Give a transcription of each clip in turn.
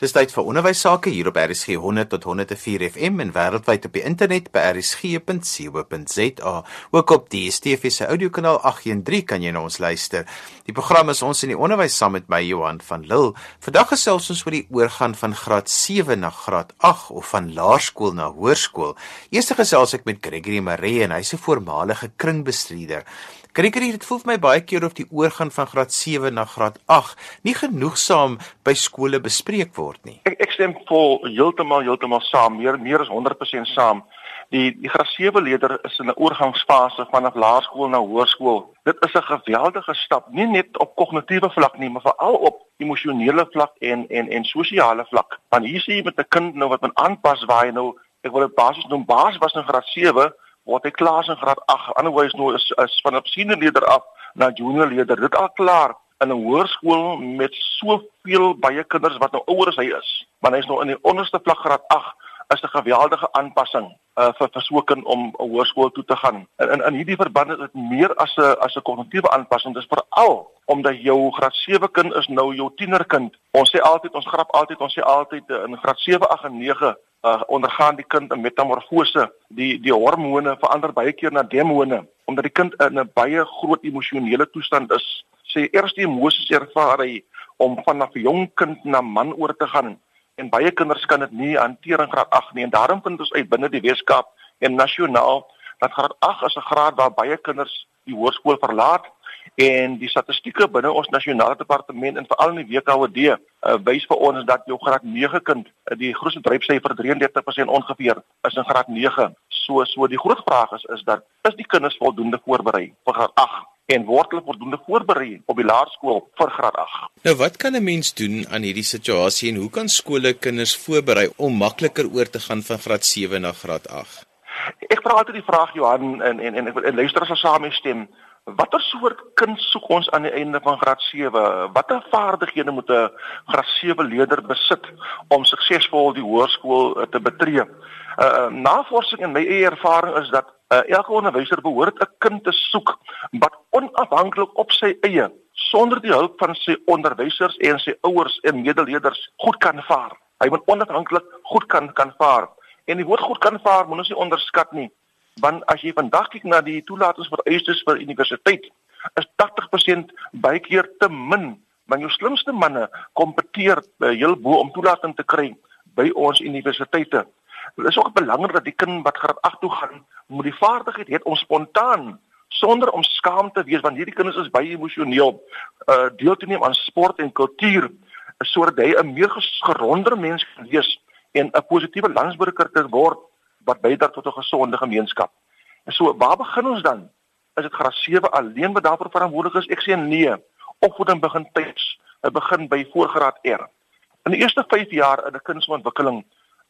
Dis tyd vir onderwys sake hier op RSG 100 tot 104 FM en wêreldwyd op die internet by rsg.co.za. Ook op die DSTV se audiokanaal 813 kan jy na ons luister. Die program is ons in die onderwys saam met my Johan van Lille. Vandag gesels ons oor die oorgang van graad 7 na graad 8 of van laerskool na hoërskool. Eers gesels ek met Gregory Maree en hy's 'n voormalige kringbestuurder. Gregory, dit voel vir my baie keer of die oorgang van graad 7 na graad 8 nie genoegsaam by skole bespreek word nie. Ek ek stem vol heeltemal heeltemal saam, meer meer as 100% saam. Die die graad 7 leerder is in 'n oorgangsfase vanaf laerskool na hoërskool. Dit is 'n geweldige stap, nie net op kognitiewe vlak nie, maar veral op emosionele vlak en en en sosiale vlak. Want hier sien jy met 'n kind nou wat moet aanpas waar hy nou ek wil dit basies noem baas was in graad 7 word hy klaar in graad 8. Anderswys nou is is van 'n senior leerder af na junior leerder. Dit al klaar in 'n hoërskool met soveel baie kinders wat nou ouer as hy is. Want hy is nou in die onderste vlak graad 8 is 'n geweldige aanpassing uh, vir vir so 'n kind om 'n hoërskool toe te gaan. In in, in hierdie verband is dit meer as 'n as 'n kognitiewe aanpassing. Dit is veral omdat jou graad 7 kind is nou jou tienerkind. Ons sê altyd ons grap altyd ons sê altyd uh, in graad 7, 8 en 9 uh, ondergaan die kind 'n metamorfose. Die die hormone verander baie keer na demone omdat die kind in 'n baie groot emosionele toestand is. Sê eers die emosies ervaar hy om van 'n jong kind na man oor te gaan en baie kinders kan dit nie hanteer in graad 8 nie en daarom vind ons uit binne die Weskaap en nasionaal dat graad 8 is 'n graad waar baie kinders die hoërskool verlaat en die statistieke binne ons nasionale departement en veral in die WKOD uh, wys vir ons dat jou graad 9 kind uh, die grootste dryfsyfer 33% ongeveer is in graad 9. So so die groot vraag is is dat is die kinders voldoende voorberei vir graad 8 en word hulle voldoende voorberei op die laerskool vir graad 8. Nou wat kan 'n mens doen aan hierdie situasie en hoe kan skole kinders voorberei om makliker oor te gaan van graad 7 na graad 8? Ek vra altyd die vraag Johan en en en, en, en luister as ons saam stem Watter soort kind soek ons aan die einde van graad 7? Watter vaardighede moet 'n graad 7 leerder besit om suksesvol die hoërskool eh, te betree? Uh navorsing en my eie ervaring is dat uh, elke onderwyser behoort 'n kind te soek wat onafhanklik op sy eie sonder die hulp van sy onderwysers en sy ouers en medeleerders goed kan vaar. Hy moet onafhanklik goed kan kan vaar. En die woord goed kan vaar moet ons nie onderskat nie want as jy vandag kyk na die toelatingsvereistes vir universiteit is 80% baie keer te min want jou slimste manne kompeteer uh, heel bo om toelating te kry by ons universiteite. Dit is ook belangrik dat die kind wat graad 8 toe gaan moet die vaardigheid hê om spontaan sonder om skaam te wees want hierdie kinders is baie emosioneel uh, deel te neem aan sport en kultuur sodat hy 'n meer geronder mens kan wees en 'n positiewe landsburger te word wat bydra tot 'n gesonde gemeenskap. En so waar begin ons dan? Is dit graad 7 alleen wat daarvoor verantwoordelik is? Ek sê nee. Opvoeding begin tyds. Dit begin by voorgraad R. In die eerste 5 jaar in 'n kind se ontwikkeling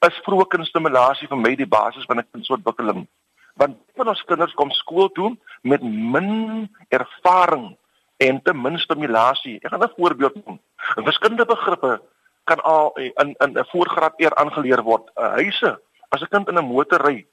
is vroeë kindstimulasie vir my die basis van 'n kind se ontwikkeling. Want van ons kinders kom skool toe met min ervaring en te min stimulasie. Ek gaan 'n voorbeeld noem. Wiskundige begrippe kan al in in 'n voorgraad R aangeleer word. Uh, huise As 'n kind in 'n motor ry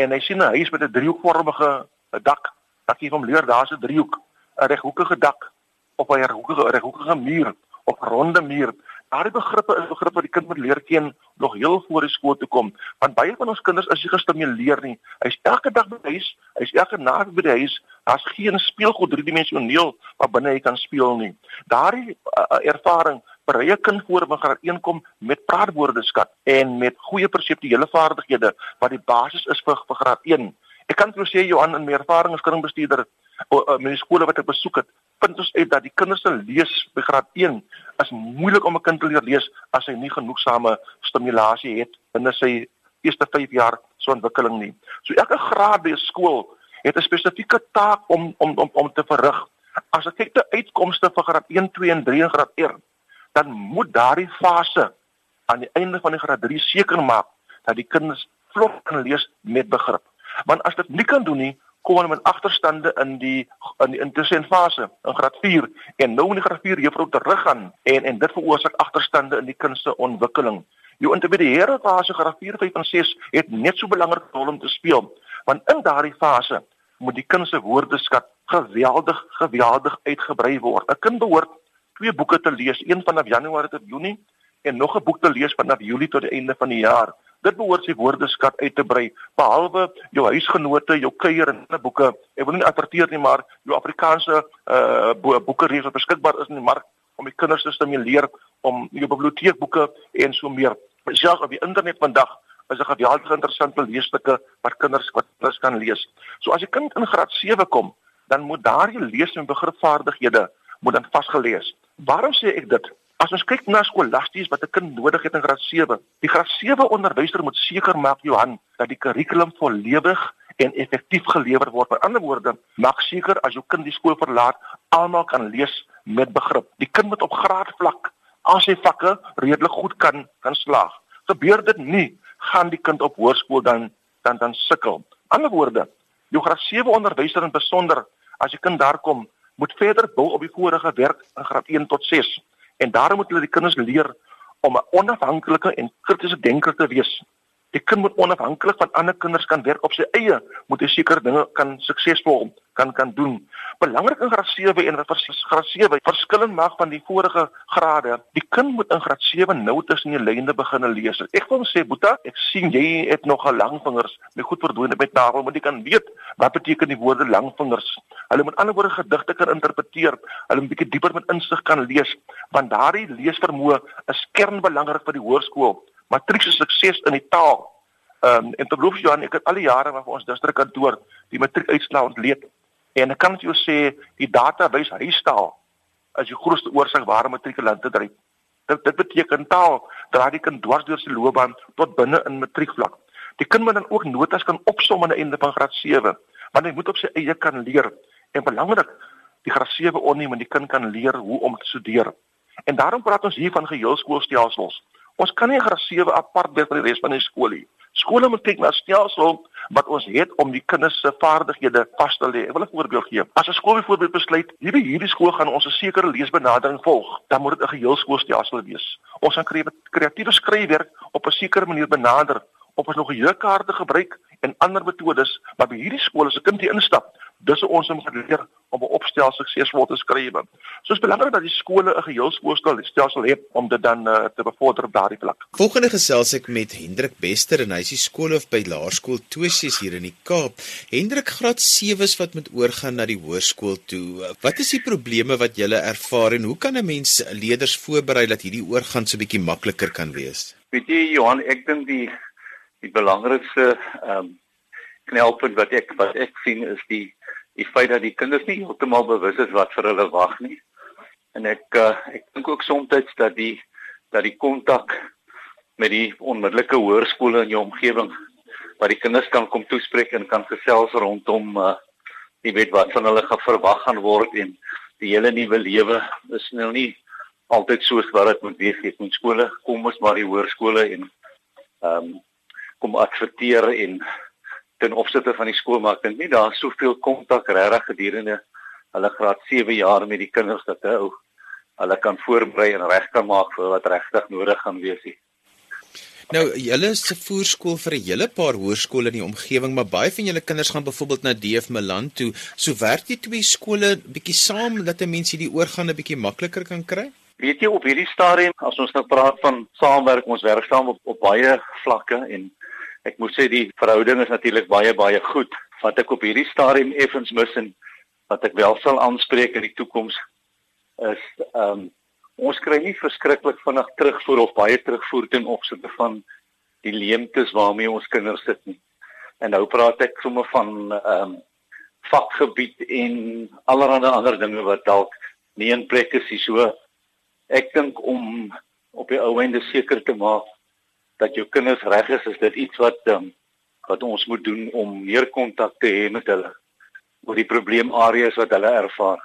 en hy sien 'n huis met 'n driehoekvormige dak, dan gee hom leer daar's 'n driehoek, 'n reghoekige dak of 'n reghoekige reghoekige muur of ronde muur. Daardie begrippe is begrippe wat die kind moet leer ken nog heel voor die skool toe kom, want baie van ons kinders is nie gestimuleer nie. Hy's elke dag by die huis, hy's elke naweek by die huis. Daar's geen speelgoed driedimensioneel waar binne hy kan speel nie. Daardie uh, ervaring berei 'n kind voor om graad 1 kom met praatwoordeskat en met goeie perseptuele vaardighede wat die basis is vir, vir graad 1. Ek kan vir sê Johan in my ervaring as kringbestuurder met die skole wat ek besoek het, vind ons uit dat die kinders se lees by graad 1 is moeilik om 'n kind te leer lees as hy nie genoegsame stimulasie het binne sy eerste 5 jaar so ontwikkeling nie. So elke graad by 'n skool het 'n spesifieke taak om om om om te verrig. As ek kyk te uitkomste vir graad 1, 2 en 3 en graad 1 dan moet daardie fase aan die einde van die graad 3 seker maak dat die kinders vlot kan lees met begrip. Want as dit nie kan doen nie, kom hulle met agterstande in die in die intussen fase in graad 4 en nou in graad 4 juffrou terug gaan en en dit veroorsaak agterstande in die kind se ontwikkeling. Jou intermediêre fase graad 4, 5 en 6 het net so belangrike rol om te speel want in daardie fase moet die kind se woordeskat geweldig geweldig uitgebrei word. 'n Kind behoort twee boeke te lees, een vanaf Januarie tot Junie en nog 'n boek te lees vanaf Julie tot die einde van die jaar. Dit behoort sy woordeskat uit te brei, behalwe jou huisgenote, jou kuier en ander boeke. Ek wil nie adverteer nie, maar jou Afrikaanse uh boeke reeds wat beskikbaar is in die mark om die kinders te stimuleer om jou biblioteekboeke en so meer. Selfs op die internet vandag is 'n geweldige interessante leesstukke wat kinders wat kinders kan lees. So as 'n kind in graad 7 kom, dan moet daardie lees- en begripvaardighede moet dan vasgelees. Waarom sê ek dit? As ons kyk na skolasties wat 'n kind nodig het in graad 7, die graad 7 onderwyser moet seker maak Johan dat die kurrikulum volledig en effektief gelewer word. Met ander woorde, maak seker as jou kind die skool verlaat, almal kan lees met begrip. Die kind moet op graadvlak al sy vakke redelik goed kan kan slaag. Gebeur dit nie, gaan die kind op hoërskool dan dan dan sukkel. Ander woorde, jou graad 7 onderwyser in besonder as jy kind daar kom, moet verder bou op die vorige werk in graad 1 tot 6 en daarom moet hulle die kinders leer om 'n onafhanklike en kritiese denker te wees. Die kind moet onafhanklik van ander kinders kan werk op sy eie, moet hy seker dinge kan suksesvol kan kan doen. Belangrik in graad 7 en graad 7 verskillend maak van die vorige grade. Die kind moet in graad 7 nou tussen die lyne begin lees. Ek wil sê Boeta, ek sien jy het nog 'n lang vingers, my goed verdwyn met tafel, moet jy kan weet wat beteken die woorde lang vingers. Hulle moet ander woorde gedigte kan interpreteer, hulle 'n bietjie dieper met insig kan lees, want daardie leesvermoë is kernbelangrik vir die hoërskool matriekse sukses in die taal. Ehm um, en terloops Johan, ek het al die jare waar vir ons distrikkantoor die matriekuitslae ontleed. En ek kan jou sê die database huistaal is die grootste oorsig waar matrikulante dryf. Dit dit beteken taal dra die kind dwars deur sy loopbaan tot binne in matriekvlak. Die kind moet dan ook notas kan opsom aan die einde van graad 7, want hy moet op sy eie kan leer. En belangrik, die graad 7 onneem en die kind kan leer hoe om te studeer. En daarom praat ons hier van geheelskoolstelsels. Ons kan nie graad 7 apart bly van die res van die skool nie. Skole moet kyk na stelsel wat ons het om die kinders se vaardighede vas te lê. Ek wil 'n voorbeeld gee. As 'n skool byvoorbeeld besluit, hierdie hierdie skool gaan ons 'n sekere leesbenadering volg, dan moet dit 'n geheel skoolstelsel wees. Ons gaan kreatiewe skryfwerk op 'n sekere manier benader of ons nog 'n jeukkaarte gebruik en ander metodes, maar by hierdie skool as 'n kind hier instap, dis ons om geleer om 'n opstel suksesvol te skryf. So is belangrik dat die skole 'n geheel skoolstelsel het om dit dan uh, te bevorder op daardie vlak. Volgende gesels ek met Hendrik Bester en hy is die skoolhoof by Laerskool Twisies hier in die Kaap. Hendrik, graad 7s wat moet oorgaan na die hoërskool toe. Wat is die probleme wat jy ervaar en hoe kan 'n mens leerders voorberei dat hierdie oorgang so bietjie makliker kan wees? Weet jy Johan, ek dink die die belangrikste ehm um, knelpunt wat ek wat ek sien is die die feit dat die kinders nie heeltemal bewus is wat vir hulle wag nie. En ek uh, ek dink ook soms dat die dat die kontak met die onmiddellike hoërskole in jou omgewing waar die kinders kan kom toespreek en kan gesels rondom uh jy weet wat van hulle verwag gaan word en die hele nuwe lewe is nou nie altyd soos wat dit moet wees nie. Met skole kom ons maar die hoërskole en ehm um, kom adverteer en ten opsigte van die skool maar ek dink nie daar soveel kontak regtig gedurende hulle graad 7 jaar met die kinders dat hou hulle kan voorberei en reg kan maak vir wat regtig nodig gaan wees nie. Nou, julle is 'n voerskool vir 'n hele paar hoërskole in die omgewing, maar baie van julle kinders gaan byvoorbeeld na DF Milan toe. So werk jy twee skole bietjie saam dat 'n mens hierdie oorgang 'n bietjie makliker kan kry? Weet jy op hierdie stadium as ons nou praat van saamwerk, ons werk saam op, op baie vlakke en ek moet sê die verhouding is natuurlik baie baie goed. Wat ek op hierdie stadium effens mis en wat ek wel sal aanspreek in die toekoms is ehm um, ons kry nie verskriklik vinnig terugvoer of baie terugvoer ten opsigte van die leemtes waarmee ons kinders sit nie. En nou praat ek sommer van ehm um, vakgebied en allerlei ander dinge wat dalk nie in plek is nie. So ek dink om op die ou einde seker te maak dat jou kinders reg is, is dit iets wat um, wat ons moet doen om meer kontak te hê met hulle oor die probleemareas wat hulle ervaar.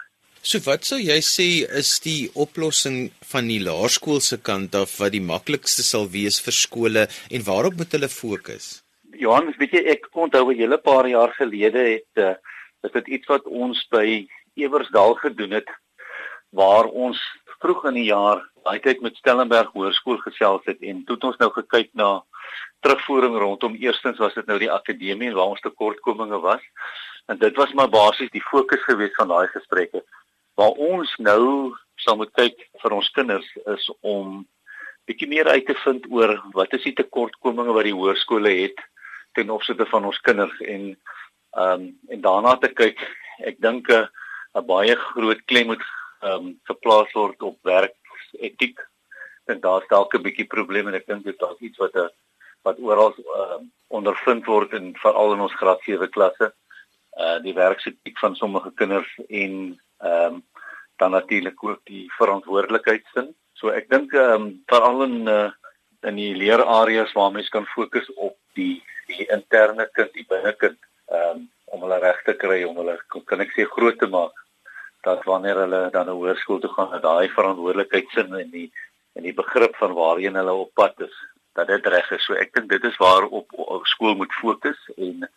So wat sou jy sê is die oplossing van die laerskool se kant af wat die maklikste sal wees vir skole en waarop moet hulle fokus? Johan, weet jy ek onthou 'n hele paar jaar gelede het uh, dit iets wat ons by Ewersdal gedoen het waar ons vroeg in die jaar daai tyd met Stellenberg Hoërskool gesels het en toe het ons nou gekyk na terugvoering rondom eerstens was dit nou die akademie waar ons tekortkominge was en dit was maar basies die fokus gewees van daai gesprekke waar ons nou sal moet kyk vir ons kinders is om bietjie meer uit te vind oor wat is die tekortkominge wat die hoërskole het ten opsigte van ons kinders en ehm um, en daarna te kyk. Ek dink 'n 'n baie groot klem moet ehm um, geplaas word op werketiek. En daar's dalk 'n bietjie probleme en ek dink dit is iets wat 'n wat oral uh, ondervind word en veral in ons graad 7 klasse. Uh die werksetiek van sommige kinders en ehm um, dan natuurlik ook die verantwoordelikheidsin. So ek dink ehm um, veral in uh, in die leerareas waar mens kan fokus op die die interne kind, die binnekind ehm um, om hulle reg te kry om hulle kan ek sê groot te maak dat wanneer hulle dan 'n hoërskool toe gaan, dat daai verantwoordelikheidsin en die en die begrip van waarheen hulle op pad is, dat dit reg is. So ek dink dit is waar op, op skool moet fokus en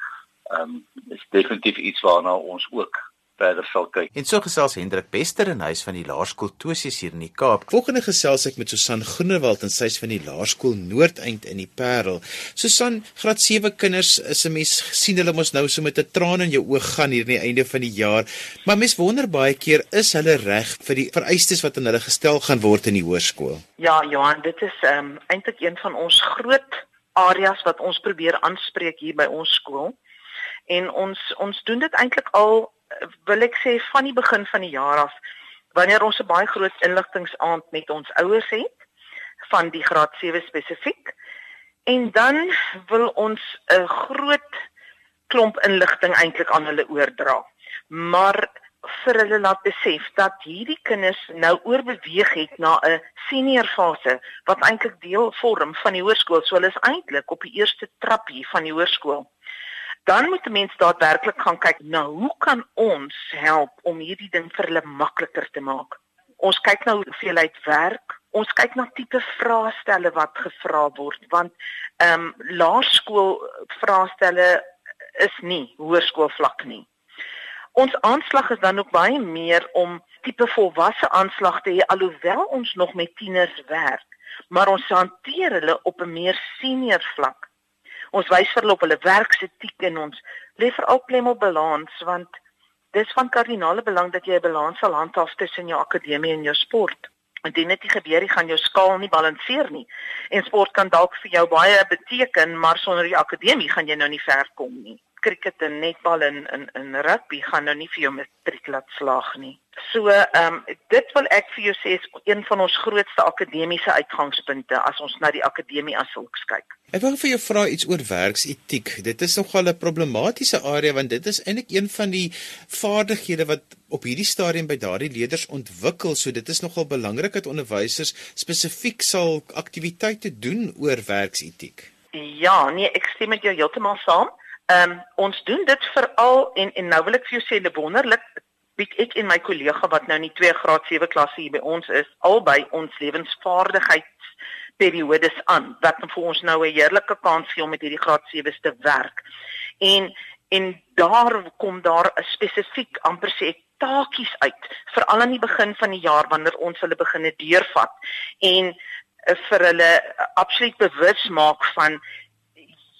ehm um, is definitief iets waarna ons ook verder sal kyk. En so gesels Hendrik Bester in huis van die Laerskool Tosies hier in die Kaap. Volgende gesels ek met Susan Groenewald en sy's van die Laerskool Noordeind in die Parel. Susan, graad 7 kinders is 'n mens sien hulle mos nou so met 'n traan in jou oog gaan hier aan die einde van die jaar. Maar mens wonder baie keer is hulle reg vir die vereistes wat aan hulle gestel gaan word in die hoërskool? Ja, Johan, dit is ehm um, eintlik een van ons groot areas wat ons probeer aanspreek hier by ons skool. En ons ons doen dit eintlik al wil ek sê van die begin van die jaar af wanneer ons 'n baie groot inligtingsaand met ons ouers het van die graad 7 spesifiek en dan wil ons 'n groot klomp inligting eintlik aan hulle oordra. Maar vir hulle laat besef dat hierdie kinders nou oorbeweeg het na 'n senior fase wat eintlik deel vorm van die hoërskool. So hulle is eintlik op die eerste trappie van die hoërskool dan moet 'n mens daadwerklik gaan kyk na hoe kan ons help om hierdie ding vir hulle makliker te maak. Ons kyk na hoeveelheid werk, ons kyk na tipe vraestelle wat gevra word want ehm um, laerskool vraestelle is nie hoërskoolvlak nie. Ons aanslag is dan ook baie meer om tipe volwasse aanslag te hê alhoewel ons nog met tieners werk, maar ons hanteer hulle op 'n meer senior vlak ons wys vir hulle op hulle werksetiek en ons lê veral klem op balans want dis van kardinale belang dat jy 'n balans sal handhaaf tussen jou akademie en jou sport. Indien dit nie gebeur nie, gaan jou skaal nie balanseer nie. En sport kan dalk vir jou baie beteken, maar sonder die akademie gaan jy nou nie ver kom nie cricket en netbal en in in rugby gaan nou nie vir jou matriek laat slaag nie. So ehm um, dit wil ek vir jou sê is een van ons grootste akademiese uitgangspunte as ons na die akademie as sulks kyk. Ek wil vir jou vra iets oor werksetiek. Dit is nogal 'n problematiese area want dit is eintlik een van die vaardighede wat op hierdie stadium by daardie leerders ontwikkel. So dit is nogal belangrik dat onderwysers spesifiek sal aktiwiteite doen oor werksetiek. Ja, nee, ek stem met jou heeltemal saam. Ehm um, ons doen dit veral en en nou wil ek vir jou sê, wonderlik bied ek en my kollega wat nou in die 2 graad 7 klasse hier by ons is, albei ons lewensvaardigheidsperiodes aan wat vir ons nou 'n heerlike kans gee om met hierdie graad 7's te werk. En en daar kom daar 'n spesifiek amper sê taakies uit veral aan die begin van die jaar wanneer ons hulle begine deurvat en uh, vir hulle absoluut bewus maak van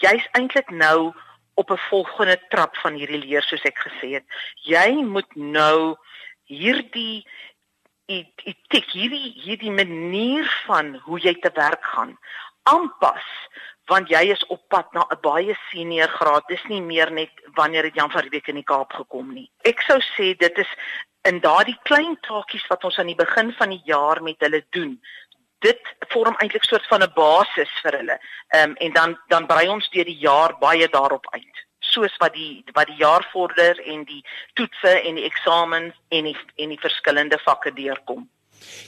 jy's eintlik nou op 'n volgende trap van hierdie leer soos ek gesê het. Jy moet nou hierdie etiek, hierdie hierdie manier van hoe jy te werk gaan aanpas want jy is op pad na 'n baie senior graad. Dis nie meer net wanneer dit Jan van die week in die Kaap gekom nie. Ek sou sê dit is in daardie klein taakies wat ons aan die begin van die jaar met hulle doen dit vorm eintlik soort van 'n basis vir hulle. Ehm um, en dan dan brei ons deur die jaar baie daarop uit. Soos wat die wat die jaar vorder en die toetse en die eksamens en die en die verskillende vakke deurkom.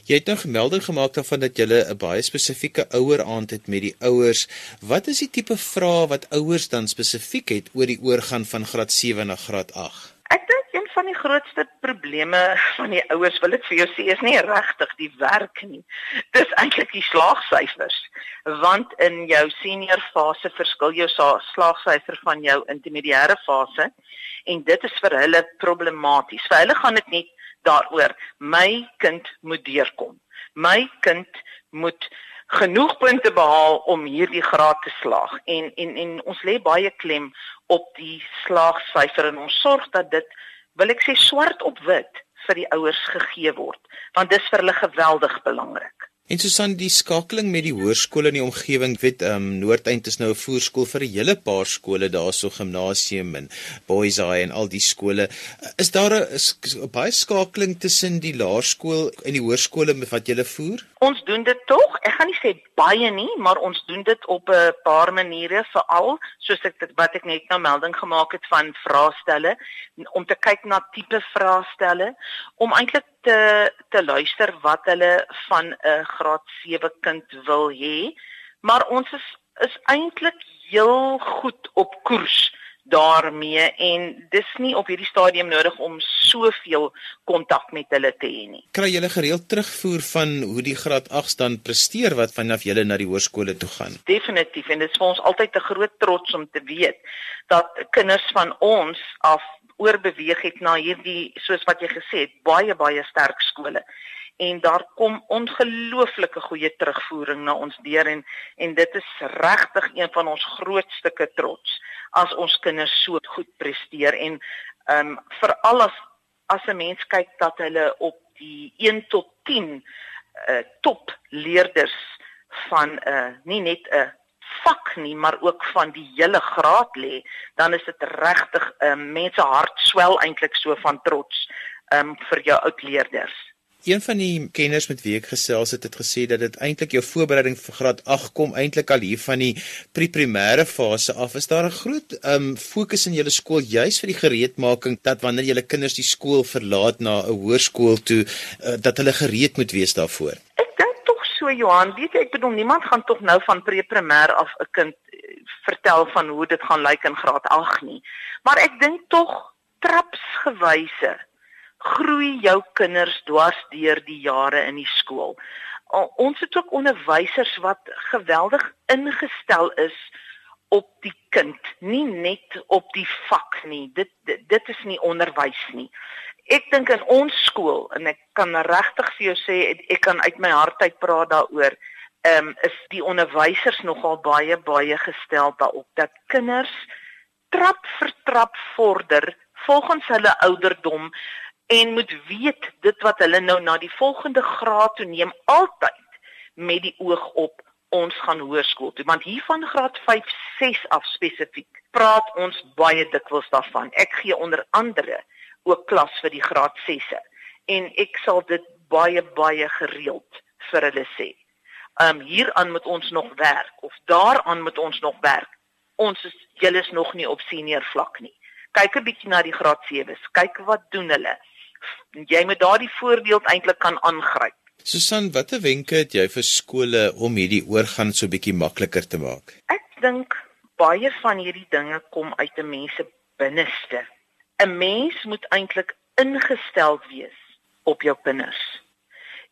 Jy het nou gemelding gemaak daarvan dat jy 'n baie spesifieke ouer aand het met die ouers. Wat is die tipe vrae wat ouers dan spesifiek het oor die oorgang van graad 7 na graad 8? Ek dink een van die grootste probleme van die ouers wil ek vir jou sê is nie regtig die werk nie. Dis eintlik die slaagsyfers. Want in jou senior fase verskil jou slaagsyfer van jou intermediêre fase en dit is vir hulle problematies. Vir hulle gaan dit net daaroor my kind moet deurkom. My kind moet genoeg punte behaal om hierdie graad te slaag en en en ons lê baie klem op die slaagsyfer en ons sorg dat dit wil ek sê swart op wit vir die ouers gegee word want dis vir hulle geweldig belangrik. En Susan, die skakeling met die hoërskole in die omgewing, weet ehm um, Noordeind is nou 'n voerskool vir 'n hele paar skole daarso gimnasium en Boys High en al die skole. Is daar 'n baie skakeling tussen die laerskool en die hoërskole wat jy voer? Ons doen dit tog. Ek gaan nie sê baie nie, maar ons doen dit op 'n paar maniere, veral soos ek dit wat ek net nou melding gemaak het van vraestelle om te kyk na tipe vraestelle om eintlik te te luister wat hulle van 'n graad 7 kind wil hê. Maar ons is is eintlik heel goed op koers daarmee en dis nie op hierdie stadium nodig om soveel kontak met hulle te hê nie. Kry julle gereeld terugvoer van hoe die graad 8s dan presteer wat vanaf julle na die hoërskole toe gaan? Definitief en dit is vir ons altyd 'n groot trots om te weet dat kinders van ons af oorbeweeg het na hierdie soos wat jy gesê het baie baie sterk skole. En daar kom ongelooflike goeie terugvoering na ons deur en en dit is regtig een van ons grootste trots as ons kinders so goed presteer. En ehm um, veral as as 'n mens kyk dat hulle op die 1 tot 10 uh, eh, top leerders van 'n uh, eh, nie net 'n uh, vak nie, maar ook van die hele graad lê, dan is dit regtig 'n um, ehm, mense hart swel eintlik so van trots um vir jou oud leerders. Een van die kenners met wie ek gesels het, het gesê dat dit eintlik jou voorbereiding vir graad 8 kom eintlik al hier van die pre-primêre fase af. Is daar 'n groot um fokus in julle skool juis vir die gereedmaking dat wanneer julle kinders die skool verlaat na 'n hoërskool toe, uh, dat hulle gereed moet wees daarvoor? Johan, weet jy ek bedoel niemand gaan tog nou van pre-primêr af 'n kind eh, vertel van hoe dit gaan lyk in graad 8 nie. Maar ek dink tog trapsgewyse groei jou kinders dwars deur die jare in die skool. Ons het ook onderwysers wat geweldig ingestel is op die kind, nie net op die vak nie. Dit dit, dit is nie onderwys nie ek dink in ons skool en ek kan regtig vir jou sê ek kan uit my hart uit praat daaroor. Ehm um, is die onderwysers nogal baie baie gestel daarop dat kinders trap vir trap vorder volgens hulle ouderdom en moet weet dit wat hulle nou na die volgende graad toe neem altyd met die oog op ons gaan hoërskool toe want hier van graad 5 6 af spesifiek praat ons baie dikwels daarvan ek gee onder andere ook klas vir die graad 6e. En ek sal dit baie baie gereeld vir hulle sê. Um hieraan moet ons nog werk of daaraan moet ons nog werk. Ons is julle is nog nie op senior vlak nie. Kyk 'n bietjie na die graad 7's. Kyk wat doen hulle. Jy moet daardie voorbeeld eintlik kan aangryp. Susan, watter wenke het jy vir skole om hierdie oorgang so bietjie makliker te maak? Ek dink baie van hierdie dinge kom uit 'n mens se binneste. 'n mens moet eintlik ingestel wees op jou kinders.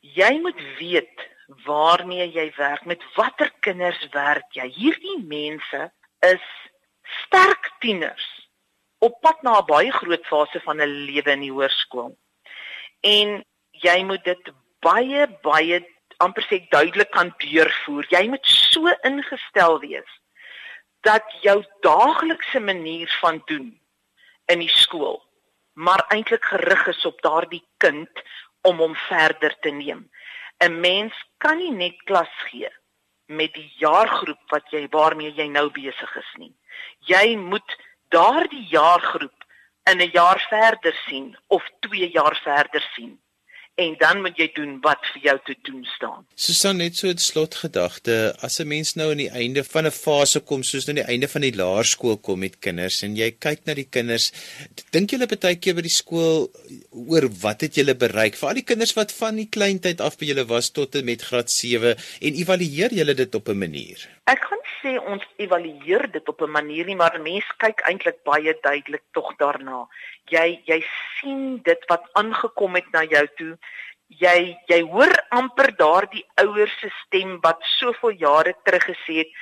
Jy moet weet waarmee jy werk, met watter kinders werk jy. Hierdie mense is sterk tieners op pad na 'n baie groot fase van hulle lewe in die hoërskool. En jy moet dit baie baie amper sê duidelik kan deurvoer. Jy moet so ingestel wees dat jou daaglikse manier van doen in die skool, maar eintlik gerig is op daardie kind om hom verder te neem. 'n Mens kan nie net klas gee met die jaargroep wat jy waarmee jy nou besig is nie. Jy moet daardie jaargroep in 'n jaar verder sien of 2 jaar verder sien en dan moet jy doen wat vir jou te doen staan. Susan net so 'n slotgedagte, as 'n mens nou aan die einde van 'n fase kom, soos nou die einde van die laerskool kom met kinders en jy kyk na die kinders, dink julle baie keer by die skool oor wat het julle bereik? Vir al die kinders wat van die kleintyd af by julle was tot en met graad 7 en evalueer julle dit op 'n manier? Ek kan sê ons evalueer dit op 'n manier nie, maar mense kyk eintlik baie duidelik tog daarna. Jy jy sien dit wat aangekom het na jou toe. Jy jy hoor amper daardie ouers se stem wat soveel jare terug gesê het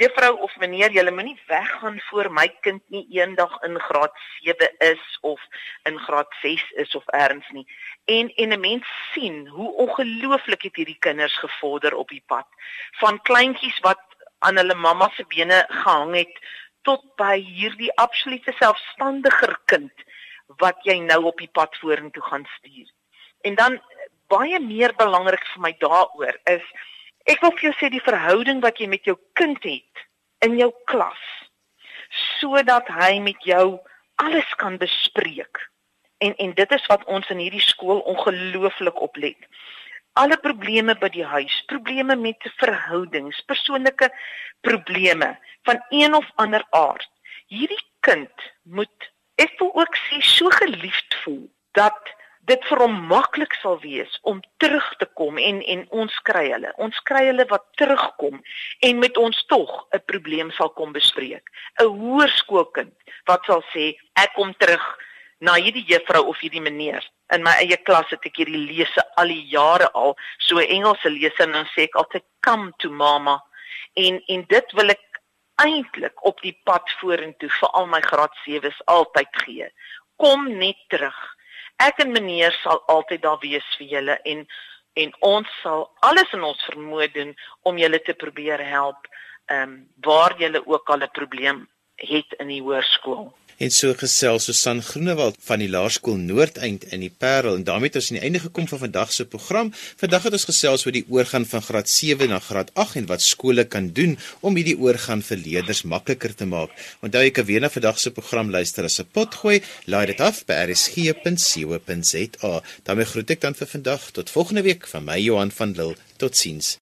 juffrou of meneer julle moenie weggaan voor my kind nie eendag in graad 7 is of in graad 6 is of erns nie. En en 'n mens sien hoe ongelooflik het hierdie kinders gevorder op die pad. Van kleintjies wat aan hulle mamma se bene gehang het tot by hierdie absolute selfstandiger kind wat jy nou op die pad vorentoe gaan stuur. En dan baie meer belangrik vir my daaroor is ek wil vir jou sê die verhouding wat jy met jou kind het in jou klas sodat hy met jou alles kan bespreek. En en dit is wat ons in hierdie skool ongelooflik oplet. Alle probleme by die huis, probleme met verhoudings, persoonlike probleme van een of ander aard. Hierdie kind moet ek wil ook sê so geliefd voel dat dit vir hom maklik sal wees om terug te kom en en ons kry hulle. Ons kry hulle wat terugkom en met ons tog 'n probleem sal kom bespreek. 'n Hoërskoolkind wat sal sê ek kom terug na hierdie juffrou of hierdie meneer. In my eie klas het ek hierdie lese al die jare al, so Engelse lese en dan sê ek altyd come to mama. En en dit wil ek eintlik op die pad vorentoe vir al my graad 7's altyd gee. Kom net terug ek en meneer sal altyd daar wees vir julle en en ons sal alles in ons vermoë doen om julle te probeer help ehm um, waar julle ook al 'n probleem het in die hoërskool. En so gesels Susan Groenewald van die Laerskool Noordeind in die Parel en daarmee het ons aan die einde gekom van vandag se program. Vandag het ons gesels oor die oorgang van graad 7 na graad 8 en wat skole kan doen om hierdie oorgang vir leerders makliker te maak. Onthou jy kan weer na vandag se program luister as 'n potgooi. Laai dit af by rsg.co.za. daarmee groet ek dan vir vandag tot volgende week van my Johan van Lille. Totsiens.